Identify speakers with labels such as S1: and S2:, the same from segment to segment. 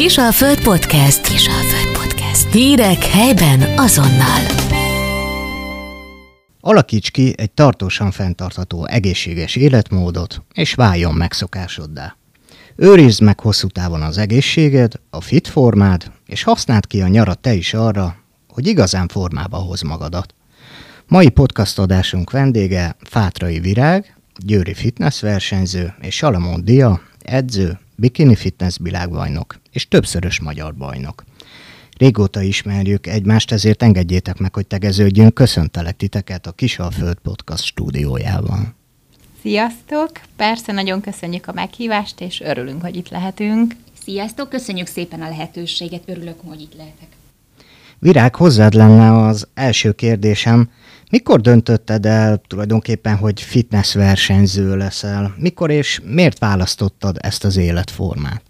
S1: Kisalföld Podcast. Kisalföld Podcast. Hírek helyben azonnal.
S2: Alakíts ki egy tartósan fenntartható egészséges életmódot, és váljon megszokásoddá. Őrizd meg hosszú távon az egészséged, a fit formád, és használd ki a nyarat te is arra, hogy igazán formába hoz magadat. Mai podcast adásunk vendége Fátrai Virág, Győri fitness versenyző és Salamon Dia, edző, bikini fitness világbajnok és többszörös magyar bajnok. Régóta ismerjük egymást, ezért engedjétek meg, hogy tegeződjünk. Köszöntelek titeket a Kisalföld Podcast stúdiójában.
S3: Sziasztok! Persze nagyon köszönjük a meghívást, és örülünk, hogy itt lehetünk.
S4: Sziasztok! Köszönjük szépen a lehetőséget, örülök, hogy itt lehetek.
S2: Virág, hozzád lenne az első kérdésem. Mikor döntötted el tulajdonképpen, hogy fitness versenyző leszel? Mikor és miért választottad ezt az életformát?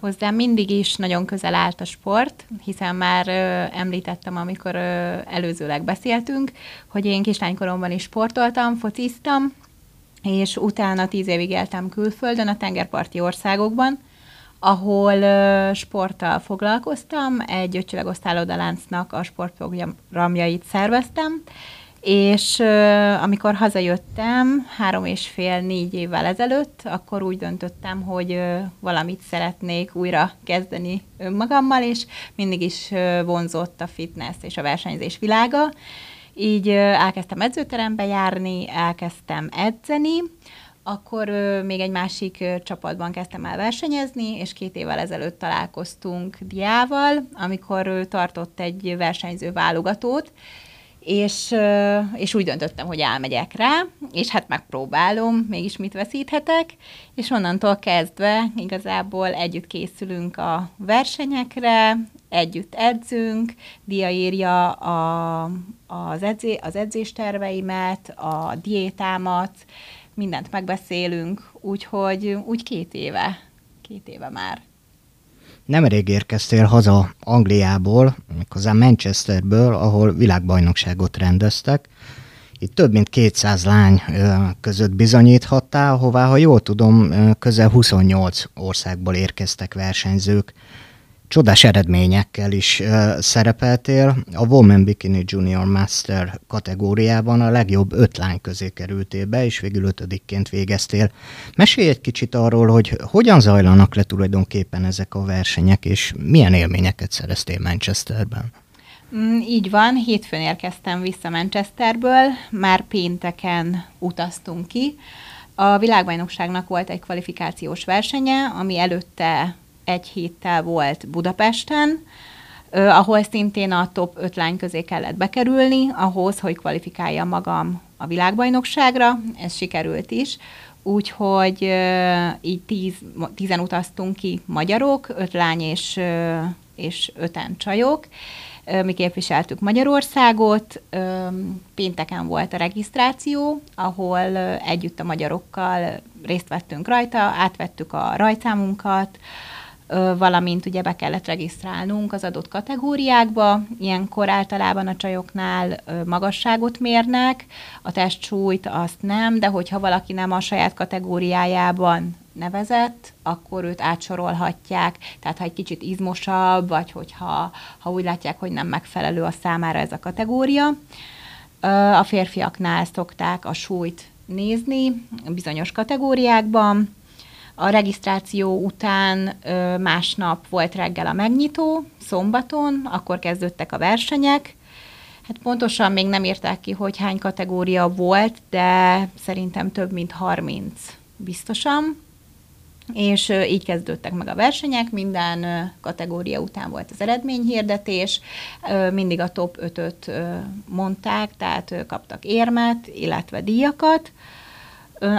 S3: Hozzám mindig is nagyon közel állt a sport, hiszen már ö, említettem, amikor ö, előzőleg beszéltünk, hogy én kislánykoromban is sportoltam, fociztam, és utána tíz évig éltem külföldön, a tengerparti országokban, ahol ö, sporttal foglalkoztam, egy ötcsillagos a sportprogramjait szerveztem, és uh, amikor hazajöttem három és fél, négy évvel ezelőtt, akkor úgy döntöttem, hogy uh, valamit szeretnék újra kezdeni önmagammal, és mindig is uh, vonzott a fitness és a versenyzés világa. Így elkezdtem edzőterembe járni, elkezdtem edzeni, akkor még egy másik csapatban kezdtem el versenyezni, és két évvel ezelőtt találkoztunk Diával, amikor tartott egy versenyző válogatót, és, és úgy döntöttem, hogy elmegyek rá, és hát megpróbálom, mégis mit veszíthetek, és onnantól kezdve igazából együtt készülünk a versenyekre, együtt edzünk, Dia írja a, az, edzé, az edzésterveimet, a diétámat, mindent megbeszélünk, úgyhogy úgy két éve, két éve már
S2: nemrég érkeztél haza Angliából, méghozzá Manchesterből, ahol világbajnokságot rendeztek. Itt több mint 200 lány között bizonyíthattál, hová, ha jól tudom, közel 28 országból érkeztek versenyzők csodás eredményekkel is uh, szerepeltél. A Women Bikini Junior Master kategóriában a legjobb öt lány közé kerültél be, és végül ötödikként végeztél. Mesélj egy kicsit arról, hogy hogyan zajlanak le tulajdonképpen ezek a versenyek, és milyen élményeket szereztél Manchesterben?
S3: Mm, így van, hétfőn érkeztem vissza Manchesterből, már pénteken utaztunk ki. A világbajnokságnak volt egy kvalifikációs versenye, ami előtte egy héttel volt Budapesten, ahol szintén a top 5 lány közé kellett bekerülni, ahhoz, hogy kvalifikálja magam a világbajnokságra, ez sikerült is, úgyhogy így tíz, tízen utaztunk ki magyarok, öt lány és, és öten csajok, mi képviseltük Magyarországot, pénteken volt a regisztráció, ahol együtt a magyarokkal részt vettünk rajta, átvettük a rajtszámunkat, valamint ugye be kellett regisztrálnunk az adott kategóriákba. Ilyenkor általában a csajoknál magasságot mérnek, a testsúlyt azt nem, de hogyha valaki nem a saját kategóriájában nevezett, akkor őt átsorolhatják, tehát ha egy kicsit izmosabb, vagy hogyha ha úgy látják, hogy nem megfelelő a számára ez a kategória. A férfiaknál szokták a súlyt nézni bizonyos kategóriákban, a regisztráció után másnap volt reggel a megnyitó, szombaton, akkor kezdődtek a versenyek. Hát pontosan még nem írták ki, hogy hány kategória volt, de szerintem több mint 30 biztosan. És így kezdődtek meg a versenyek, minden kategória után volt az eredményhirdetés, mindig a top 5-öt mondták, tehát kaptak érmet, illetve díjakat.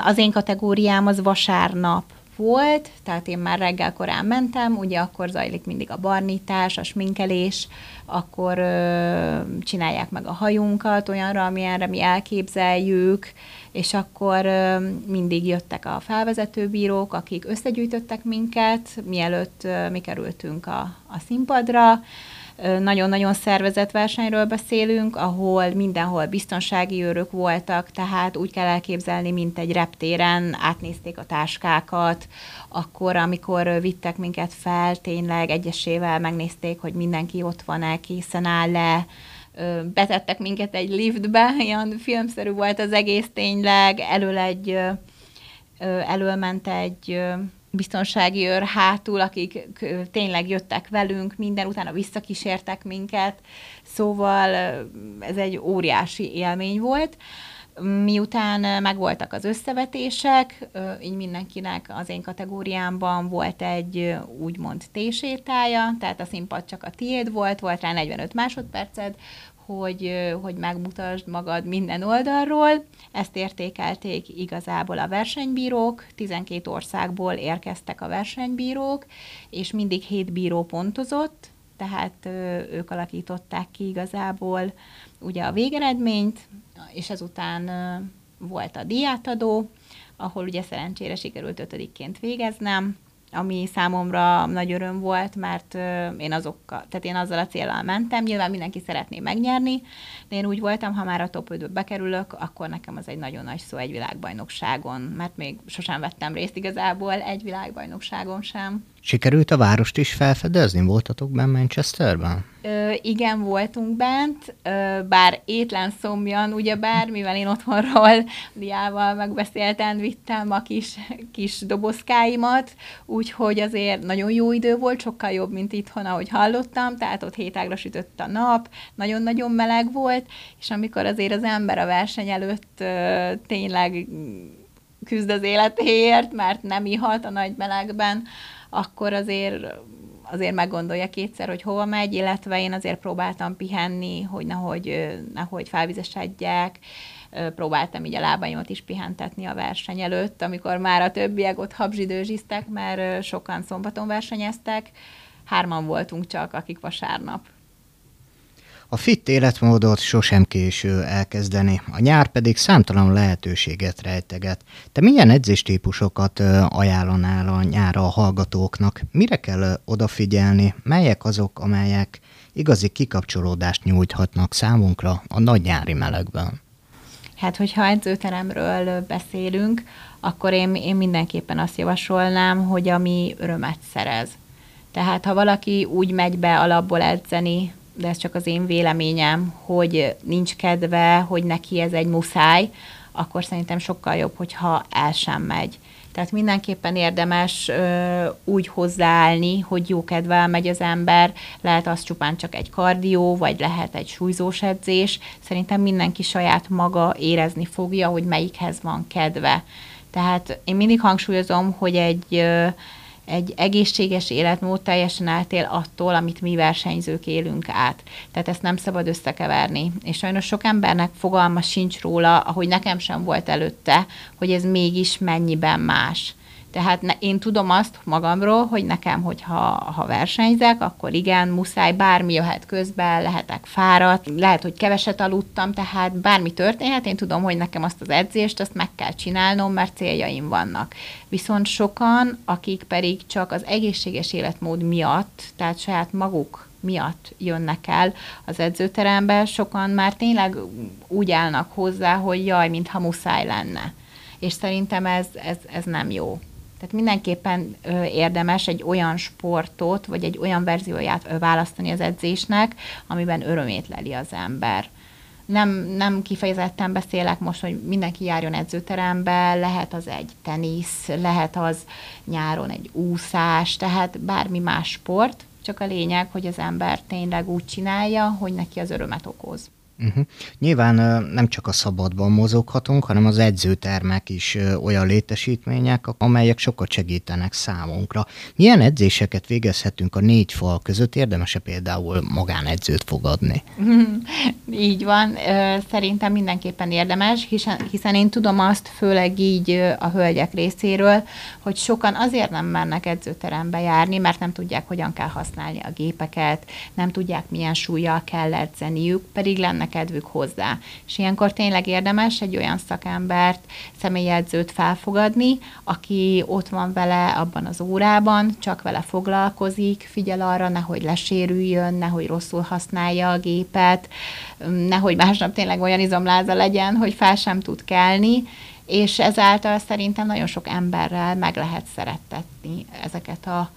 S3: Az én kategóriám az vasárnap volt, tehát én már reggel korán mentem, ugye akkor zajlik mindig a barnítás, a sminkelés, akkor ö, csinálják meg a hajunkat olyanra, amilyenre mi elképzeljük, és akkor ö, mindig jöttek a felvezetőbírók, akik összegyűjtöttek minket, mielőtt ö, mi kerültünk a, a színpadra, nagyon-nagyon szervezett versenyről beszélünk, ahol mindenhol biztonsági őrök voltak, tehát úgy kell elképzelni, mint egy reptéren, átnézték a táskákat, akkor, amikor vittek minket fel, tényleg egyesével megnézték, hogy mindenki ott van-e, készen áll-e, betettek minket egy liftbe, ilyen filmszerű volt az egész tényleg, elől egy, elől ment egy biztonsági őr hátul, akik tényleg jöttek velünk, minden utána visszakísértek minket, szóval ez egy óriási élmény volt. Miután megvoltak az összevetések, így mindenkinek az én kategóriámban volt egy úgymond tésétája, tehát a színpad csak a tiéd volt, volt rá 45 másodperced, hogy, hogy megmutasd magad minden oldalról. Ezt értékelték igazából a versenybírók, 12 országból érkeztek a versenybírók, és mindig 7 bíró pontozott, tehát ők alakították ki igazából ugye a végeredményt, és ezután volt a diátadó, ahol ugye szerencsére sikerült ötödikként végeznem, ami számomra nagy öröm volt, mert én azokkal, tehát én azzal a célral mentem, nyilván mindenki szeretné megnyerni, de én úgy voltam, ha már a top 5 bekerülök, akkor nekem az egy nagyon nagy szó egy világbajnokságon, mert még sosem vettem részt igazából egy világbajnokságon sem.
S2: Sikerült a várost is felfedezni? Voltatok benne Manchesterben?
S3: Ö, igen, voltunk bent, ö, bár étlen szomjan, ugyebár, mivel én otthonról diával megbeszélten vittem a kis, kis dobozkáimat, úgyhogy azért nagyon jó idő volt, sokkal jobb, mint itthon, ahogy hallottam, tehát ott hétágra sütött a nap, nagyon-nagyon meleg volt, és amikor azért az ember a verseny előtt ö, tényleg küzd az életéért, mert nem ihat a nagy melegben, akkor azért azért meggondolja kétszer, hogy hova megy, illetve én azért próbáltam pihenni, hogy nehogy, nehogy felvizesedjek, próbáltam így a lábaimat is pihentetni a verseny előtt, amikor már a többiek ott habzsidőzsiztek, mert sokan szombaton versenyeztek, hárman voltunk csak, akik vasárnap.
S2: A fit életmódot sosem késő elkezdeni, a nyár pedig számtalan lehetőséget rejteget. Te milyen edzéstípusokat ajánlanál a nyára a hallgatóknak? Mire kell odafigyelni? Melyek azok, amelyek igazi kikapcsolódást nyújthatnak számunkra a nagy nyári melegben?
S3: Hát, hogyha edzőteremről beszélünk, akkor én, én mindenképpen azt javasolnám, hogy ami örömet szerez. Tehát, ha valaki úgy megy be alapból edzeni, de ez csak az én véleményem, hogy nincs kedve, hogy neki ez egy muszáj, akkor szerintem sokkal jobb, hogyha el sem megy. Tehát mindenképpen érdemes ö, úgy hozzáállni, hogy jó kedvel megy az ember, lehet az csupán csak egy kardió, vagy lehet egy súlyzós edzés. Szerintem mindenki saját maga érezni fogja, hogy melyikhez van kedve. Tehát én mindig hangsúlyozom, hogy egy egy egészséges életmód teljesen eltél attól, amit mi versenyzők élünk át. Tehát ezt nem szabad összekeverni. És sajnos sok embernek fogalma sincs róla, ahogy nekem sem volt előtte, hogy ez mégis mennyiben más. Tehát ne, én tudom azt magamról, hogy nekem, hogyha ha versenyzek, akkor igen, muszáj, bármi jöhet közben, lehetek fáradt, lehet, hogy keveset aludtam, tehát bármi történhet, én tudom, hogy nekem azt az edzést, azt meg kell csinálnom, mert céljaim vannak. Viszont sokan, akik pedig csak az egészséges életmód miatt, tehát saját maguk miatt jönnek el az edzőterembe, sokan már tényleg úgy állnak hozzá, hogy jaj, mintha muszáj lenne. És szerintem ez, ez, ez nem jó. Tehát mindenképpen ö, érdemes egy olyan sportot, vagy egy olyan verzióját ö, választani az edzésnek, amiben örömét leli az ember. Nem, nem kifejezetten beszélek most, hogy mindenki járjon edzőterembe, lehet az egy tenisz, lehet az nyáron egy úszás, tehát bármi más sport, csak a lényeg, hogy az ember tényleg úgy csinálja, hogy neki az örömet okoz.
S2: Uh-huh. Nyilván nem csak a szabadban mozoghatunk, hanem az edzőtermek is olyan létesítmények, amelyek sokat segítenek számunkra. Milyen edzéseket végezhetünk a négy fal között? Érdemes-e például magánedzőt fogadni?
S3: így van. Szerintem mindenképpen érdemes, hiszen, én tudom azt, főleg így a hölgyek részéről, hogy sokan azért nem mennek edzőterembe járni, mert nem tudják, hogyan kell használni a gépeket, nem tudják, milyen súlyjal kell edzeniük, pedig lenne kedvük hozzá. És ilyenkor tényleg érdemes egy olyan szakembert, személyedzőt felfogadni, aki ott van vele abban az órában, csak vele foglalkozik, figyel arra, nehogy lesérüljön, nehogy rosszul használja a gépet, nehogy másnap tényleg olyan izomláza legyen, hogy fel sem tud kelni, és ezáltal szerintem nagyon sok emberrel meg lehet szerettetni ezeket a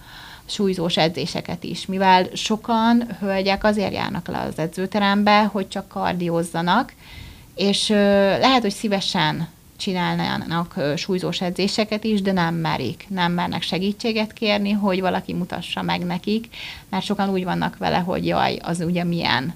S3: súlyzós edzéseket is, mivel sokan hölgyek azért járnak le az edzőterembe, hogy csak kardiózzanak, és lehet, hogy szívesen csinálnának súlyzós edzéseket is, de nem merik, nem mernek segítséget kérni, hogy valaki mutassa meg nekik, mert sokan úgy vannak vele, hogy jaj, az ugye milyen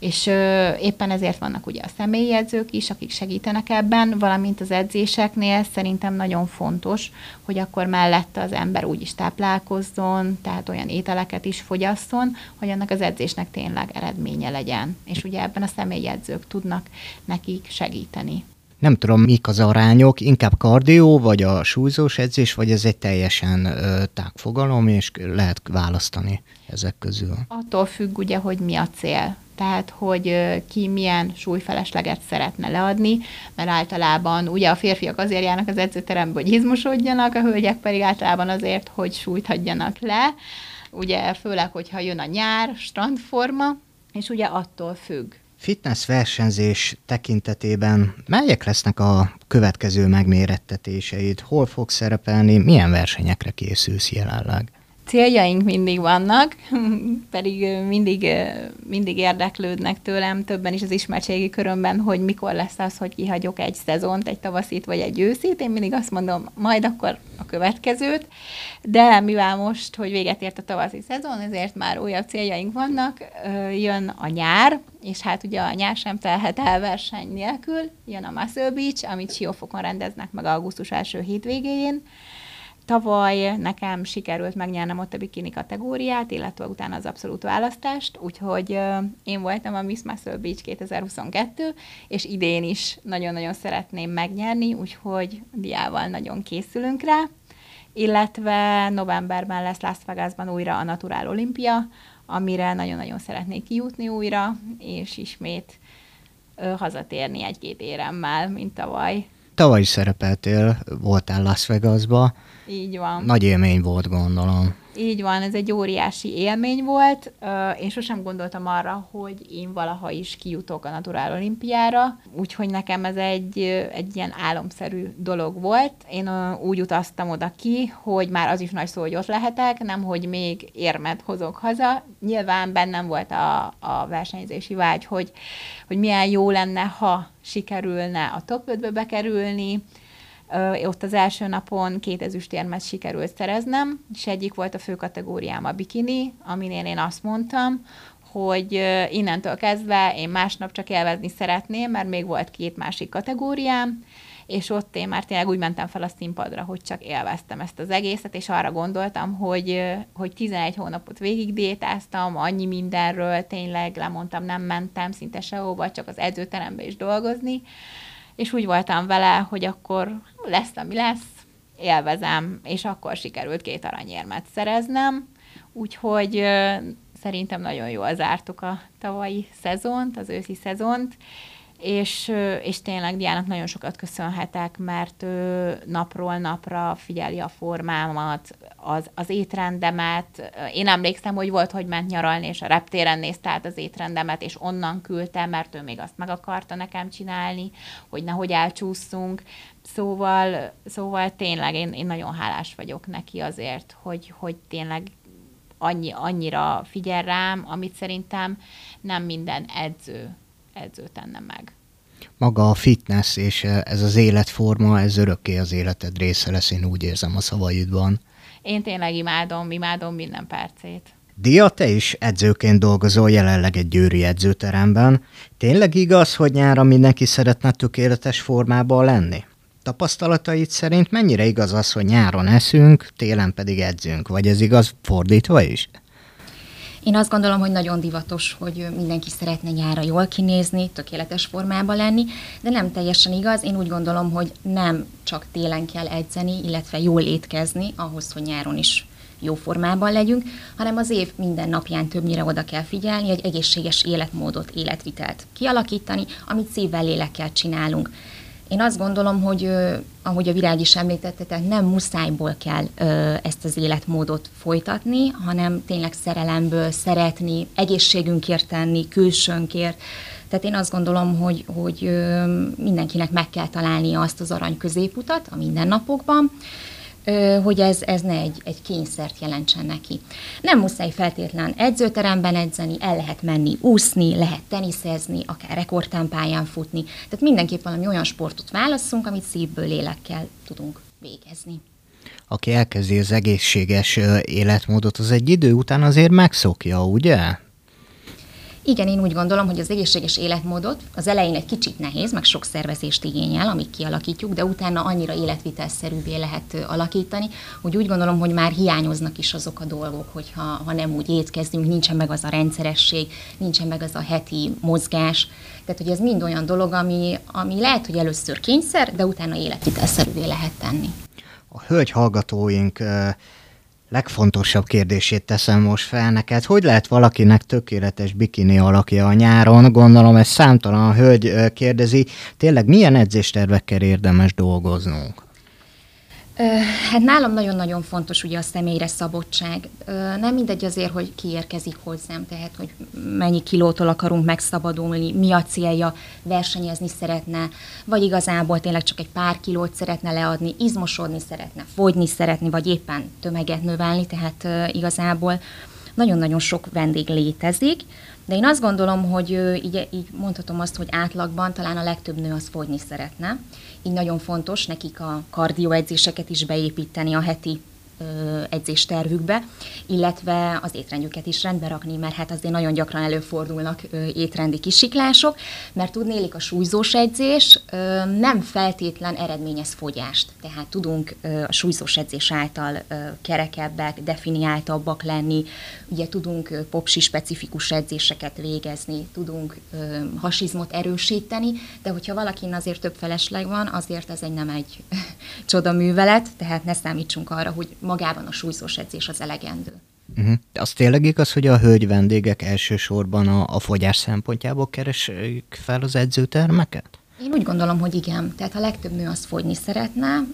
S3: és ö, éppen ezért vannak ugye a személyi edzők is, akik segítenek ebben, valamint az edzéseknél szerintem nagyon fontos, hogy akkor mellette az ember úgy is táplálkozzon, tehát olyan ételeket is fogyasszon, hogy annak az edzésnek tényleg eredménye legyen. És ugye ebben a személyi edzők tudnak nekik segíteni.
S2: Nem tudom, mik az arányok, inkább kardió, vagy a súlyzós edzés, vagy ez egy teljesen ö, tágfogalom, és lehet választani ezek közül?
S3: Attól függ ugye, hogy mi a cél tehát hogy ki milyen súlyfelesleget szeretne leadni, mert általában ugye a férfiak azért járnak az edzőterembe, hogy izmosodjanak, a hölgyek pedig általában azért, hogy súlyt adjanak le, ugye főleg, hogyha jön a nyár, strandforma, és ugye attól függ.
S2: Fitness versenyzés tekintetében melyek lesznek a következő megmérettetéseid? Hol fog szerepelni? Milyen versenyekre készülsz jelenleg?
S3: Céljaink mindig vannak, pedig mindig, mindig érdeklődnek tőlem többen is az ismertségi körömben, hogy mikor lesz az, hogy kihagyok egy szezont, egy tavaszit vagy egy őszit. Én mindig azt mondom, majd akkor a következőt, de mivel most, hogy véget ért a tavaszi szezon, ezért már újabb céljaink vannak, jön a nyár, és hát ugye a nyár sem telhet el verseny nélkül, jön a Muscle Beach, amit Siófokon rendeznek meg augusztus első hétvégéjén, Tavaly nekem sikerült megnyernem ott a bikini kategóriát, illetve utána az abszolút választást, úgyhogy én voltam a Miss Muscle Beach 2022, és idén is nagyon-nagyon szeretném megnyerni, úgyhogy diával nagyon készülünk rá, illetve novemberben lesz Las Vegasban újra a Natural Olimpia, amire nagyon-nagyon szeretnék kijutni újra, és ismét hazatérni egy-két éremmel, mint tavaly.
S2: Tavaly is szerepeltél, voltál Las Vegasba,
S3: így van.
S2: Nagy élmény volt, gondolom.
S3: Így van, ez egy óriási élmény volt. Én sosem gondoltam arra, hogy én valaha is kijutok a Natural Olimpiára, úgyhogy nekem ez egy, egy ilyen álomszerű dolog volt. Én úgy utaztam oda ki, hogy már az is nagy szó, hogy ott lehetek, nem, hogy még érmet hozok haza. Nyilván bennem volt a, a versenyzési vágy, hogy, hogy milyen jó lenne, ha sikerülne a top 5-be bekerülni, ott az első napon két ezüstérmet sikerült szereznem, és egyik volt a fő kategóriám a bikini, aminél én azt mondtam, hogy innentől kezdve én másnap csak élvezni szeretném, mert még volt két másik kategóriám, és ott én már tényleg úgy mentem fel a színpadra, hogy csak élveztem ezt az egészet, és arra gondoltam, hogy, hogy 11 hónapot végig diétáztam, annyi mindenről, tényleg lemondtam, nem mentem szinte sehova, csak az edzőterembe is dolgozni, és úgy voltam vele, hogy akkor lesz, ami lesz, élvezem, és akkor sikerült két aranyérmet szereznem, úgyhogy szerintem nagyon jól zártuk a tavalyi szezont, az őszi szezont, és, és tényleg Diának nagyon sokat köszönhetek, mert ő napról napra figyeli a formámat, az, az étrendemet. Én emlékszem, hogy volt, hogy ment nyaralni, és a reptéren nézte át az étrendemet, és onnan küldte, mert ő még azt meg akarta nekem csinálni, hogy nehogy elcsúszunk. Szóval, szóval tényleg én, én nagyon hálás vagyok neki azért, hogy, hogy tényleg annyi, annyira figyel rám, amit szerintem nem minden edző edző tenne meg.
S2: Maga a fitness és ez az életforma, ez örökké az életed része lesz, én úgy érzem a szavaidban.
S3: Én tényleg imádom, imádom minden percét.
S2: Dia, te is edzőként dolgozol jelenleg egy győri edzőteremben. Tényleg igaz, hogy nyára mindenki szeretne tökéletes formában lenni? Tapasztalataid szerint mennyire igaz az, hogy nyáron eszünk, télen pedig edzünk? Vagy ez igaz fordítva is?
S4: Én azt gondolom, hogy nagyon divatos, hogy mindenki szeretne nyára jól kinézni, tökéletes formában lenni, de nem teljesen igaz. Én úgy gondolom, hogy nem csak télen kell edzeni, illetve jól étkezni, ahhoz, hogy nyáron is jó formában legyünk, hanem az év minden napján többnyire oda kell figyelni, egy egészséges életmódot, életvitelt kialakítani, amit szívvel, lélekkel csinálunk. Én azt gondolom, hogy ahogy a virág is említette, tehát nem muszájból kell ezt az életmódot folytatni, hanem tényleg szerelemből szeretni, egészségünkért tenni, külsőnkért. Tehát én azt gondolom, hogy, hogy mindenkinek meg kell találnia azt az arany középutat a mindennapokban, hogy ez, ez ne egy, egy kényszert jelentsen neki. Nem muszáj feltétlen edzőteremben edzeni, el lehet menni úszni, lehet teniszezni, akár rekordtámpáján futni. Tehát mindenképp valami olyan sportot válasszunk, amit szívből, lélekkel tudunk végezni.
S2: Aki elkezdi az egészséges életmódot, az egy idő után azért megszokja, ugye?
S4: Igen, én úgy gondolom, hogy az egészséges életmódot az elején egy kicsit nehéz, meg sok szervezést igényel, amíg kialakítjuk, de utána annyira életvitelszerűvé lehet alakítani, hogy úgy gondolom, hogy már hiányoznak is azok a dolgok, hogyha ha nem úgy étkezdünk, nincsen meg az a rendszeresség, nincsen meg az a heti mozgás. Tehát, hogy ez mind olyan dolog, ami, ami lehet, hogy először kényszer, de utána életvitelszerűvé lehet tenni.
S2: A hölgy hallgatóink legfontosabb kérdését teszem most fel neked. Hogy lehet valakinek tökéletes bikini alakja a nyáron? Gondolom ez számtalan hölgy kérdezi. Tényleg milyen edzéstervekkel érdemes dolgoznunk?
S4: Hát nálam nagyon-nagyon fontos ugye a személyre szabadság. Nem mindegy azért, hogy ki érkezik hozzám, tehát hogy mennyi kilótól akarunk megszabadulni, mi a célja, versenyezni szeretne, vagy igazából tényleg csak egy pár kilót szeretne leadni, izmosodni szeretne, fogyni szeretni, vagy éppen tömeget növelni, tehát igazából nagyon-nagyon sok vendég létezik, de én azt gondolom, hogy így, így mondhatom azt, hogy átlagban talán a legtöbb nő az fogyni szeretne. Így nagyon fontos nekik a kardioedzéseket is beépíteni a heti edzéstervükbe, illetve az étrendjüket is rendbe rakni, mert hát azért nagyon gyakran előfordulnak étrendi kisiklások, mert tudnélik a súlyzós edzés nem feltétlen eredményez fogyást. Tehát tudunk a súlyzós edzés által kerekebbek, definiáltabbak lenni, ugye tudunk popsi specifikus edzéseket végezni, tudunk hasizmot erősíteni, de hogyha valakin azért több felesleg van, azért ez egy nem egy csoda művelet, tehát ne számítsunk arra, hogy magában a súlyzós edzés az elegendő.
S2: Uh-huh. Az tényleg igaz, hogy a hölgy vendégek elsősorban a, a fogyás szempontjából keresik fel az edzőtermeket?
S4: Én úgy gondolom, hogy igen. Tehát a legtöbb nő azt fogyni szeretne.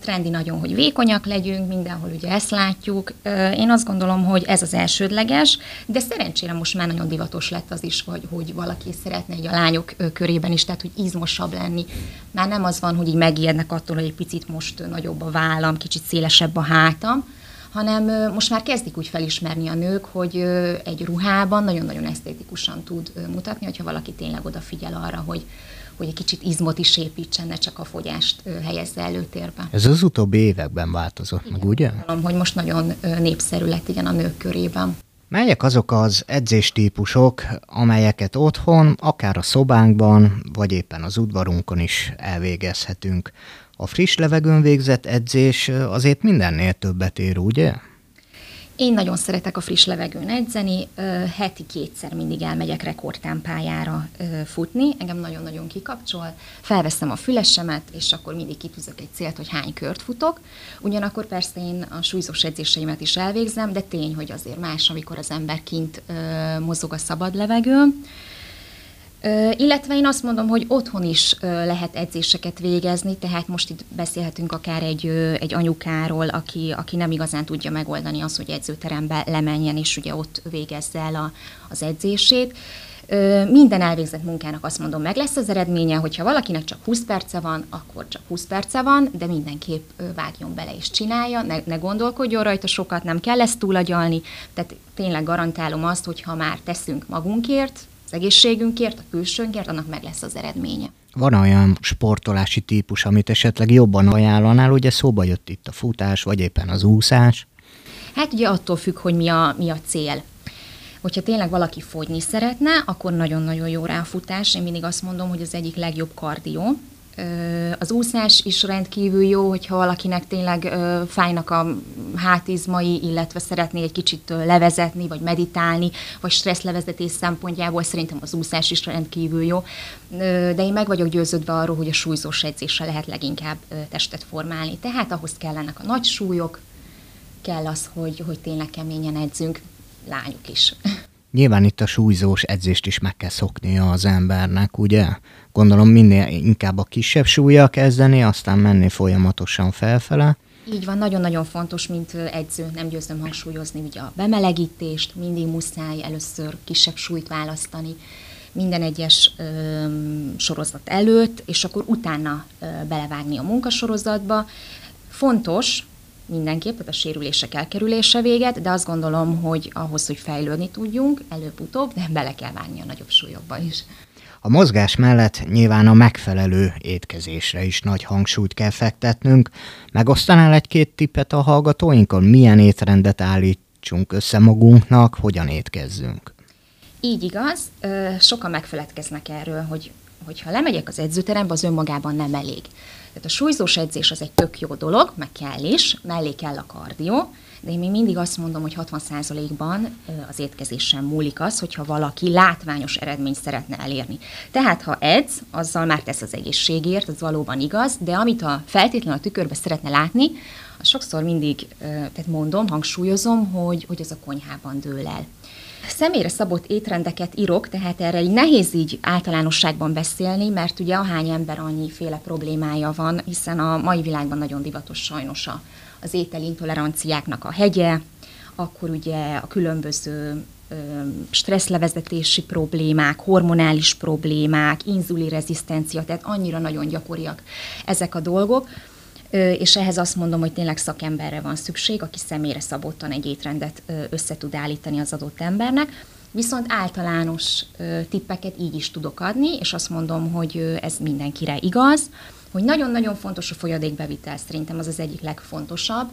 S4: Trendi nagyon, hogy vékonyak legyünk, mindenhol ugye ezt látjuk. Én azt gondolom, hogy ez az elsődleges, de szerencsére most már nagyon divatos lett az is, hogy, hogy valaki szeretne egy a lányok körében is, tehát hogy izmosabb lenni. Már nem az van, hogy így megijednek attól, hogy egy picit most nagyobb a vállam, kicsit szélesebb a hátam, hanem most már kezdik úgy felismerni a nők, hogy egy ruhában nagyon-nagyon esztétikusan tud mutatni, hogyha valaki tényleg odafigyel arra, hogy, hogy egy kicsit izmot is építsen, ne csak a fogyást helyezze előtérbe.
S2: Ez az utóbbi években változott igen, meg, ugye?
S4: Gondolom, hogy most nagyon népszerű lett igen a nők körében.
S2: Melyek azok az edzéstípusok, amelyeket otthon, akár a szobánkban, vagy éppen az udvarunkon is elvégezhetünk? A friss levegőn végzett edzés azért mindennél többet ér, ugye?
S4: Én nagyon szeretek a friss levegőn edzeni, heti kétszer mindig elmegyek rekordtámpájára futni, engem nagyon-nagyon kikapcsol, felveszem a fülesemet, és akkor mindig kitűzök egy célt, hogy hány kört futok. Ugyanakkor persze én a súlyzós edzéseimet is elvégzem, de tény, hogy azért más, amikor az ember kint mozog a szabad levegőn. Illetve én azt mondom, hogy otthon is lehet edzéseket végezni, tehát most itt beszélhetünk akár egy, egy anyukáról, aki, aki nem igazán tudja megoldani azt, hogy edzőterembe lemenjen, és ugye ott végezze el a, az edzését. Minden elvégzett munkának azt mondom, meg lesz az eredménye, hogyha valakinek csak 20 perce van, akkor csak 20 perce van, de mindenképp ö, vágjon bele és csinálja, ne, ne gondolkodjon rajta sokat, nem kell ezt túlagyalni, tehát tényleg garantálom azt, hogy ha már teszünk magunkért, az egészségünkért, a külsőnkért, annak meg lesz az eredménye.
S2: Van olyan sportolási típus, amit esetleg jobban ajánlanál, ugye szóba jött itt a futás, vagy éppen az úszás?
S4: Hát ugye attól függ, hogy mi a, mi a cél. Hogyha tényleg valaki fogyni szeretne, akkor nagyon-nagyon jó rá a futás. Én mindig azt mondom, hogy az egyik legjobb kardió, az úszás is rendkívül jó, hogyha valakinek tényleg fájnak a hátizmai, illetve szeretné egy kicsit levezetni, vagy meditálni, vagy stresszlevezetés szempontjából szerintem az úszás is rendkívül jó. De én meg vagyok győződve arról, hogy a súlyzós edzéssel lehet leginkább testet formálni. Tehát ahhoz kellenek a nagy súlyok, kell az, hogy, hogy tényleg keményen edzünk, lányok is.
S2: Nyilván itt a súlyzós edzést is meg kell szoknia az embernek, ugye? Gondolom minél inkább a kisebb súlya kezdeni, aztán menni folyamatosan felfele.
S4: Így van, nagyon-nagyon fontos, mint edző, nem győzöm hangsúlyozni, ugye a bemelegítést, mindig muszáj először kisebb súlyt választani, minden egyes ö, sorozat előtt, és akkor utána ö, belevágni a munkasorozatba. Fontos, mindenképp, tehát a sérülések elkerülése véget, de azt gondolom, hogy ahhoz, hogy fejlődni tudjunk, előbb-utóbb, de bele kell vágni a nagyobb súlyokba is.
S2: A mozgás mellett nyilván a megfelelő étkezésre is nagy hangsúlyt kell fektetnünk. Megosztanál egy-két tippet a hallgatóinkon? Milyen étrendet állítsunk össze magunknak, hogyan étkezzünk?
S4: Így igaz, sokan megfeledkeznek erről, hogy hogyha lemegyek az edzőterembe, az önmagában nem elég. Tehát a súlyzós edzés az egy tök jó dolog, meg kell is, mellé kell a kardió, de én még mindig azt mondom, hogy 60%-ban az étkezésen múlik az, hogyha valaki látványos eredményt szeretne elérni. Tehát, ha edz, azzal már tesz az egészségért, az valóban igaz, de amit a feltétlenül a tükörbe szeretne látni, sokszor mindig, tehát mondom, hangsúlyozom, hogy, hogy az a konyhában dől el személyre szabott étrendeket írok, tehát erre így nehéz így általánosságban beszélni, mert ugye ahány ember annyiféle problémája van, hiszen a mai világban nagyon divatos sajnos a, az ételintoleranciáknak a hegye, akkor ugye a különböző stresszlevezetési problémák, hormonális problémák, inzulirezisztencia, tehát annyira nagyon gyakoriak ezek a dolgok, és ehhez azt mondom, hogy tényleg szakemberre van szükség, aki személyre szabottan egy étrendet össze tud állítani az adott embernek. Viszont általános tippeket így is tudok adni, és azt mondom, hogy ez mindenkire igaz, hogy nagyon-nagyon fontos a folyadékbevitel, szerintem az az egyik legfontosabb,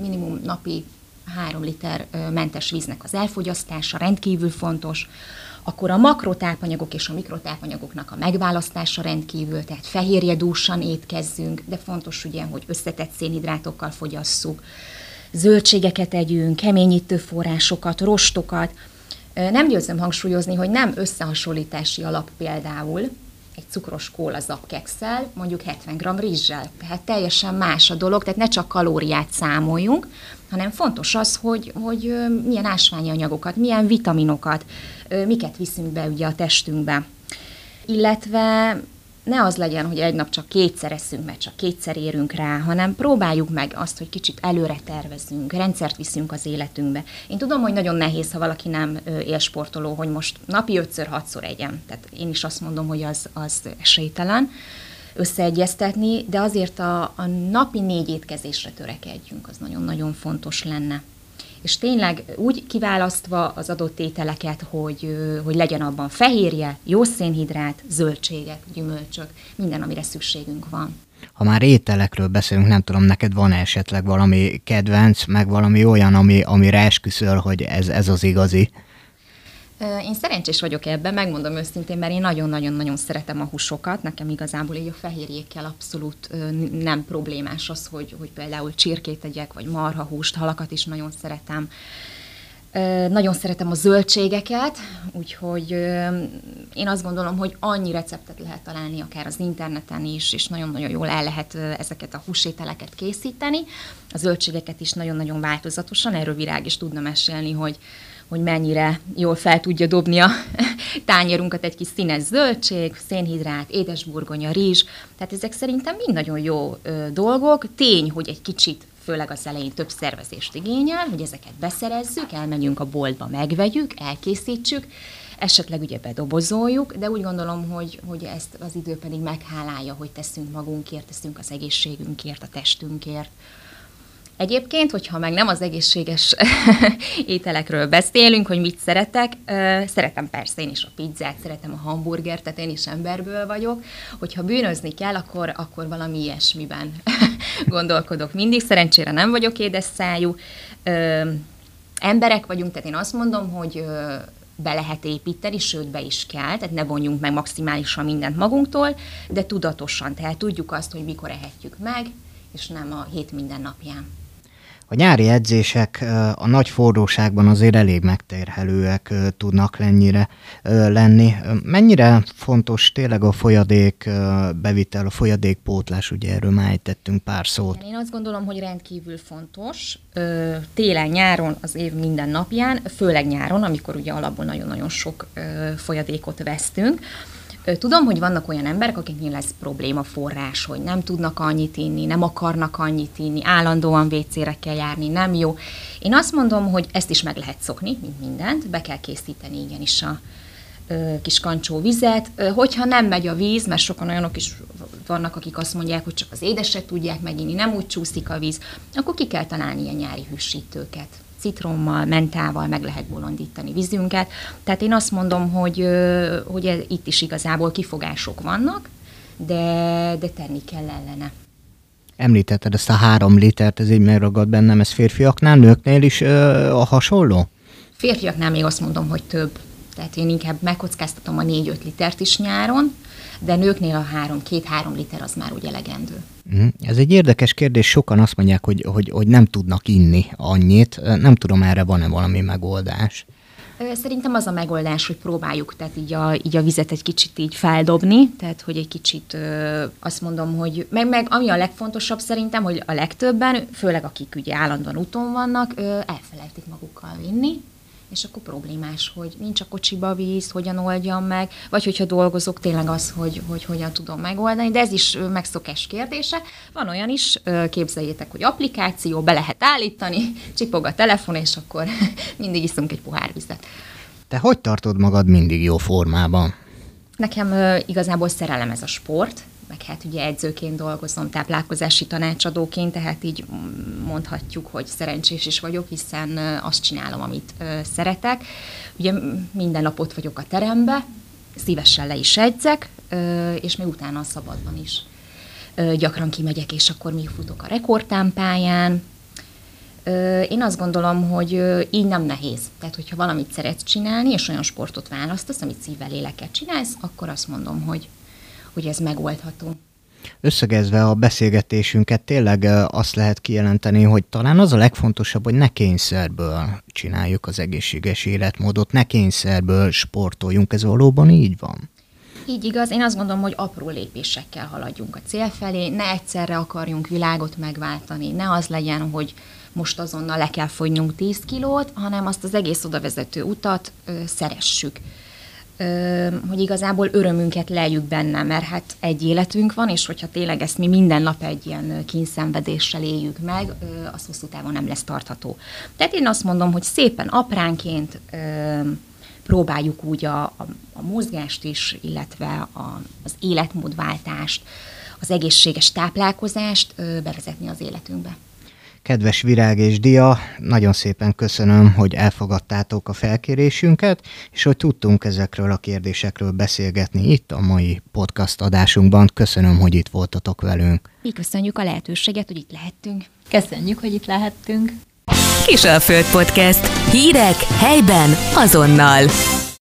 S4: minimum napi három liter mentes víznek az elfogyasztása rendkívül fontos, akkor a makrotápanyagok és a mikrotápanyagoknak a megválasztása rendkívül, tehát fehérjedúsan étkezzünk, de fontos ugye, hogy összetett szénhidrátokkal fogyasszuk, zöldségeket együnk, keményítő forrásokat, rostokat. Nem győzöm hangsúlyozni, hogy nem összehasonlítási alap például, egy cukros kóla zapkekszel, mondjuk 70 g rizssel. Tehát teljesen más a dolog, tehát ne csak kalóriát számoljunk, hanem fontos az, hogy, hogy milyen ásványi anyagokat, milyen vitaminokat, miket viszünk be ugye a testünkbe. Illetve ne az legyen, hogy egy nap csak kétszer eszünk, mert csak kétszer érünk rá, hanem próbáljuk meg azt, hogy kicsit előre tervezünk, rendszert viszünk az életünkbe. Én tudom, hogy nagyon nehéz, ha valaki nem élsportoló, hogy most napi ötször, hatszor egyen. Tehát én is azt mondom, hogy az, az esélytelen összeegyeztetni, de azért a, a napi négy étkezésre törekedjünk, az nagyon-nagyon fontos lenne és tényleg úgy kiválasztva az adott ételeket, hogy, hogy legyen abban fehérje, jó szénhidrát, zöldségek, gyümölcsök, minden, amire szükségünk van.
S2: Ha már ételekről beszélünk, nem tudom, neked van esetleg valami kedvenc, meg valami olyan, ami, amire esküszöl, hogy ez, ez az igazi?
S4: Én szerencsés vagyok ebben, megmondom őszintén, mert én nagyon-nagyon-nagyon szeretem a húsokat. Nekem igazából így a fehérjékkel abszolút nem problémás az, hogy, hogy például csirkét tegyek, vagy marhahúst, halakat is nagyon szeretem. Nagyon szeretem a zöldségeket, úgyhogy én azt gondolom, hogy annyi receptet lehet találni akár az interneten is, és nagyon-nagyon jól el lehet ezeket a húsételeket készíteni. A zöldségeket is nagyon-nagyon változatosan, erről Virág is tudna mesélni, hogy hogy mennyire jól fel tudja dobni a tányérunkat egy kis színes zöldség, szénhidrát, édesburgonya, rizs. Tehát ezek szerintem mind nagyon jó ö, dolgok. Tény, hogy egy kicsit főleg az elején több szervezést igényel, hogy ezeket beszerezzük, elmenjünk a boltba, megvegyük, elkészítsük, esetleg ugye bedobozoljuk, de úgy gondolom, hogy, hogy ezt az idő pedig meghálálja, hogy teszünk magunkért, teszünk az egészségünkért, a testünkért. Egyébként, hogyha meg nem az egészséges ételekről beszélünk, hogy mit szeretek, szeretem persze én is a pizzát, szeretem a hamburgert, tehát én is emberből vagyok. Hogyha bűnözni kell, akkor, akkor valami ilyesmiben gondolkodok mindig. Szerencsére nem vagyok édes szájú. Emberek vagyunk, tehát én azt mondom, hogy be lehet építeni, sőt be is kell, tehát ne vonjunk meg maximálisan mindent magunktól, de tudatosan, tehát tudjuk azt, hogy mikor ehetjük meg, és nem a hét minden napján.
S2: A nyári edzések a nagy forróságban azért elég megterhelőek tudnak lennyire lenni. Mennyire fontos tényleg a folyadék bevitel, a folyadékpótlás, ugye erről már ejtettünk pár szót.
S4: Én azt gondolom, hogy rendkívül fontos. Télen, nyáron, az év minden napján, főleg nyáron, amikor ugye alapból nagyon-nagyon sok folyadékot vesztünk, Tudom, hogy vannak olyan emberek, akiknél lesz probléma forrás, hogy nem tudnak annyit inni, nem akarnak annyit inni, állandóan vécére kell járni, nem jó. Én azt mondom, hogy ezt is meg lehet szokni, mint mindent, be kell készíteni igenis a ö, kis kancsó vizet. Ö, hogyha nem megy a víz, mert sokan olyanok is vannak, akik azt mondják, hogy csak az édeset tudják meginni, nem úgy csúszik a víz, akkor ki kell találni ilyen nyári hűsítőket citrommal, mentával meg lehet bolondítani vízünket. Tehát én azt mondom, hogy, hogy itt is igazából kifogások vannak, de, de tenni kell ellene.
S2: Említetted ezt a három litert, ez így megragad bennem, ez férfiaknál, nőknél is ö, a hasonló?
S4: Férfiaknál még azt mondom, hogy több. Tehát én inkább megkockáztatom a 4-5 litert is nyáron, de nőknél a három, két-három liter az már úgy elegendő.
S2: Mhm. Ez egy érdekes kérdés, sokan azt mondják, hogy, hogy, hogy nem tudnak inni annyit. Nem tudom, erre van-e valami megoldás.
S4: Szerintem az a megoldás, hogy próbáljuk tehát így a, így a vizet egy kicsit így feldobni, tehát hogy egy kicsit ö, azt mondom, hogy meg, meg ami a legfontosabb szerintem, hogy a legtöbben, főleg akik ugye állandóan úton vannak, ö, elfelejtik magukkal vinni, és akkor problémás, hogy nincs a kocsiba víz, hogyan oldjam meg, vagy hogyha dolgozok, tényleg az, hogy, hogy hogyan tudom megoldani, de ez is megszokás kérdése. Van olyan is, képzeljétek, hogy applikáció, be lehet állítani, csipog a telefon, és akkor mindig iszunk egy pohár vizet.
S2: Te hogy tartod magad mindig jó formában?
S4: Nekem igazából szerelem ez a sport, meg hát ugye edzőként dolgozom, táplálkozási tanácsadóként, tehát így mondhatjuk, hogy szerencsés is vagyok, hiszen azt csinálom, amit szeretek. Ugye minden nap ott vagyok a terembe, szívesen le is edzek, és még utána a szabadban is gyakran kimegyek, és akkor még futok a rekordtámpályán. Én azt gondolom, hogy így nem nehéz. Tehát, hogyha valamit szeretsz csinálni, és olyan sportot választasz, amit szívvel léleket csinálsz, akkor azt mondom, hogy hogy ez megoldható.
S2: Összegezve a beszélgetésünket tényleg azt lehet kijelenteni, hogy talán az a legfontosabb, hogy ne kényszerből csináljuk az egészséges életmódot, ne kényszerből sportoljunk, ez valóban így van?
S4: Így igaz, én azt gondolom, hogy apró lépésekkel haladjunk a cél felé, ne egyszerre akarjunk világot megváltani, ne az legyen, hogy most azonnal le kell fogynunk 10 kilót, hanem azt az egész odavezető utat ö, szeressük hogy igazából örömünket lejjük benne, mert hát egy életünk van, és hogyha tényleg ezt mi minden nap egy ilyen kínszenvedéssel éljük meg, az hosszú távon nem lesz tartható. Tehát én azt mondom, hogy szépen apránként próbáljuk úgy a, a, a mozgást is, illetve a, az életmódváltást, az egészséges táplálkozást bevezetni az életünkbe.
S2: Kedves Virág és Dia, nagyon szépen köszönöm, hogy elfogadtátok a felkérésünket, és hogy tudtunk ezekről a kérdésekről beszélgetni itt a mai podcast adásunkban. Köszönöm, hogy itt voltatok velünk.
S4: Mi köszönjük a lehetőséget, hogy itt lehettünk.
S3: Köszönjük, hogy itt lehettünk.
S1: Kisalföld Podcast. Hírek helyben azonnal.